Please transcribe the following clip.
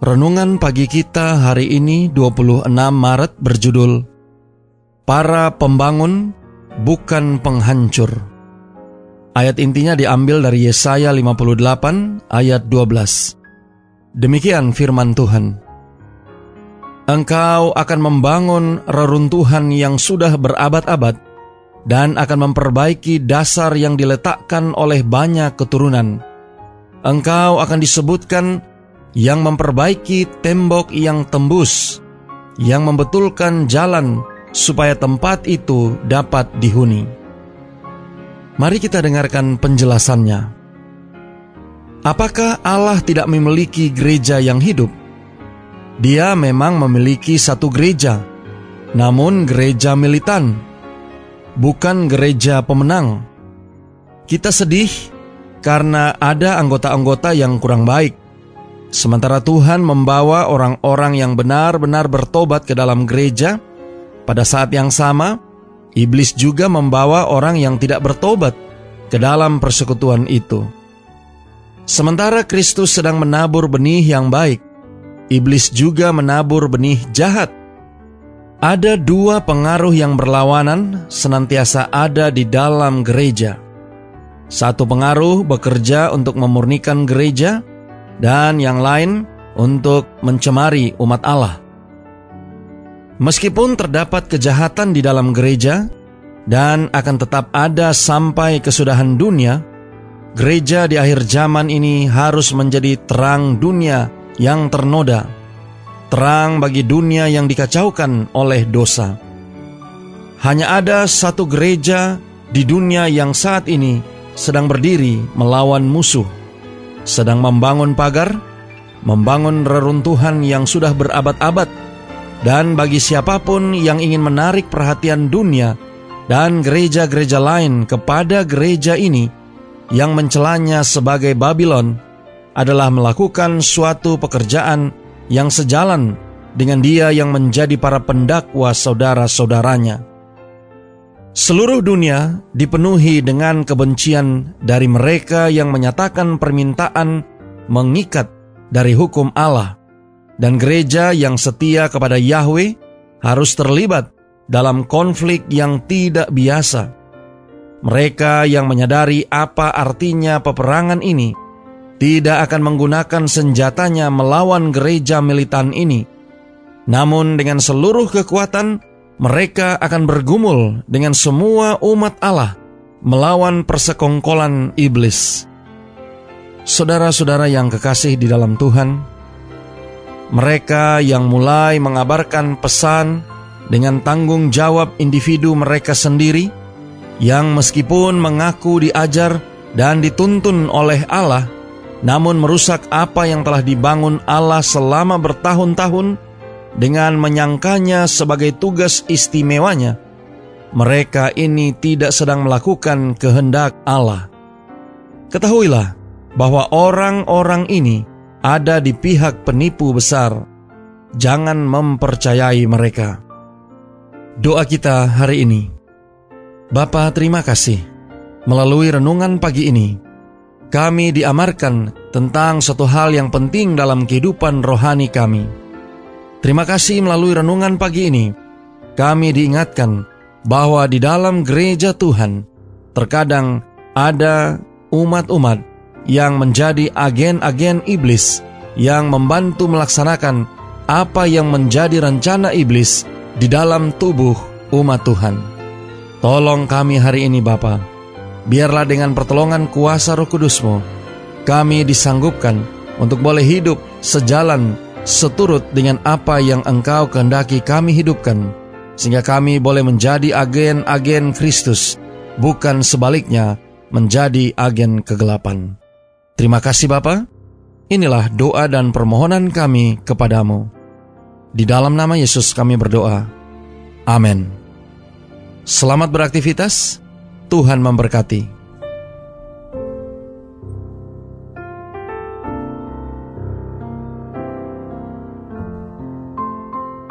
Renungan pagi kita hari ini 26 Maret berjudul Para Pembangun Bukan Penghancur. Ayat intinya diambil dari Yesaya 58 ayat 12. Demikian firman Tuhan. Engkau akan membangun reruntuhan yang sudah berabad-abad dan akan memperbaiki dasar yang diletakkan oleh banyak keturunan. Engkau akan disebutkan yang memperbaiki tembok yang tembus, yang membetulkan jalan supaya tempat itu dapat dihuni. Mari kita dengarkan penjelasannya. Apakah Allah tidak memiliki gereja yang hidup? Dia memang memiliki satu gereja, namun gereja militan, bukan gereja pemenang. Kita sedih karena ada anggota-anggota yang kurang baik Sementara Tuhan membawa orang-orang yang benar-benar bertobat ke dalam gereja, pada saat yang sama, iblis juga membawa orang yang tidak bertobat ke dalam persekutuan itu. Sementara Kristus sedang menabur benih yang baik, iblis juga menabur benih jahat. Ada dua pengaruh yang berlawanan senantiasa ada di dalam gereja. Satu pengaruh bekerja untuk memurnikan gereja, dan yang lain untuk mencemari umat Allah. Meskipun terdapat kejahatan di dalam gereja dan akan tetap ada sampai kesudahan dunia, gereja di akhir zaman ini harus menjadi terang dunia yang ternoda, terang bagi dunia yang dikacaukan oleh dosa. Hanya ada satu gereja di dunia yang saat ini sedang berdiri melawan musuh sedang membangun pagar, membangun reruntuhan yang sudah berabad-abad, dan bagi siapa pun yang ingin menarik perhatian dunia dan gereja-gereja lain kepada gereja ini yang mencelanya sebagai Babylon adalah melakukan suatu pekerjaan yang sejalan dengan dia yang menjadi para pendakwa saudara-saudaranya. Seluruh dunia dipenuhi dengan kebencian dari mereka yang menyatakan permintaan mengikat dari hukum Allah, dan gereja yang setia kepada Yahweh harus terlibat dalam konflik yang tidak biasa. Mereka yang menyadari apa artinya peperangan ini tidak akan menggunakan senjatanya melawan gereja militan ini, namun dengan seluruh kekuatan mereka akan bergumul dengan semua umat Allah melawan persekongkolan iblis. Saudara-saudara yang kekasih di dalam Tuhan, mereka yang mulai mengabarkan pesan dengan tanggung jawab individu mereka sendiri, yang meskipun mengaku diajar dan dituntun oleh Allah, namun merusak apa yang telah dibangun Allah selama bertahun-tahun dengan menyangkanya sebagai tugas istimewanya, mereka ini tidak sedang melakukan kehendak Allah. Ketahuilah bahwa orang-orang ini ada di pihak penipu besar. Jangan mempercayai mereka. Doa kita hari ini. Bapa terima kasih. Melalui renungan pagi ini, kami diamarkan tentang satu hal yang penting dalam kehidupan rohani kami Terima kasih melalui renungan pagi ini, kami diingatkan bahwa di dalam gereja Tuhan terkadang ada umat-umat yang menjadi agen-agen iblis yang membantu melaksanakan apa yang menjadi rencana iblis di dalam tubuh umat Tuhan. Tolong kami hari ini Bapa, biarlah dengan pertolongan kuasa roh kudusmu, kami disanggupkan untuk boleh hidup sejalan seturut dengan apa yang Engkau kehendaki kami hidupkan, sehingga kami boleh menjadi agen-agen Kristus, bukan sebaliknya menjadi agen kegelapan. Terima kasih Bapa. Inilah doa dan permohonan kami kepadamu. Di dalam nama Yesus kami berdoa. Amin. Selamat beraktivitas. Tuhan memberkati.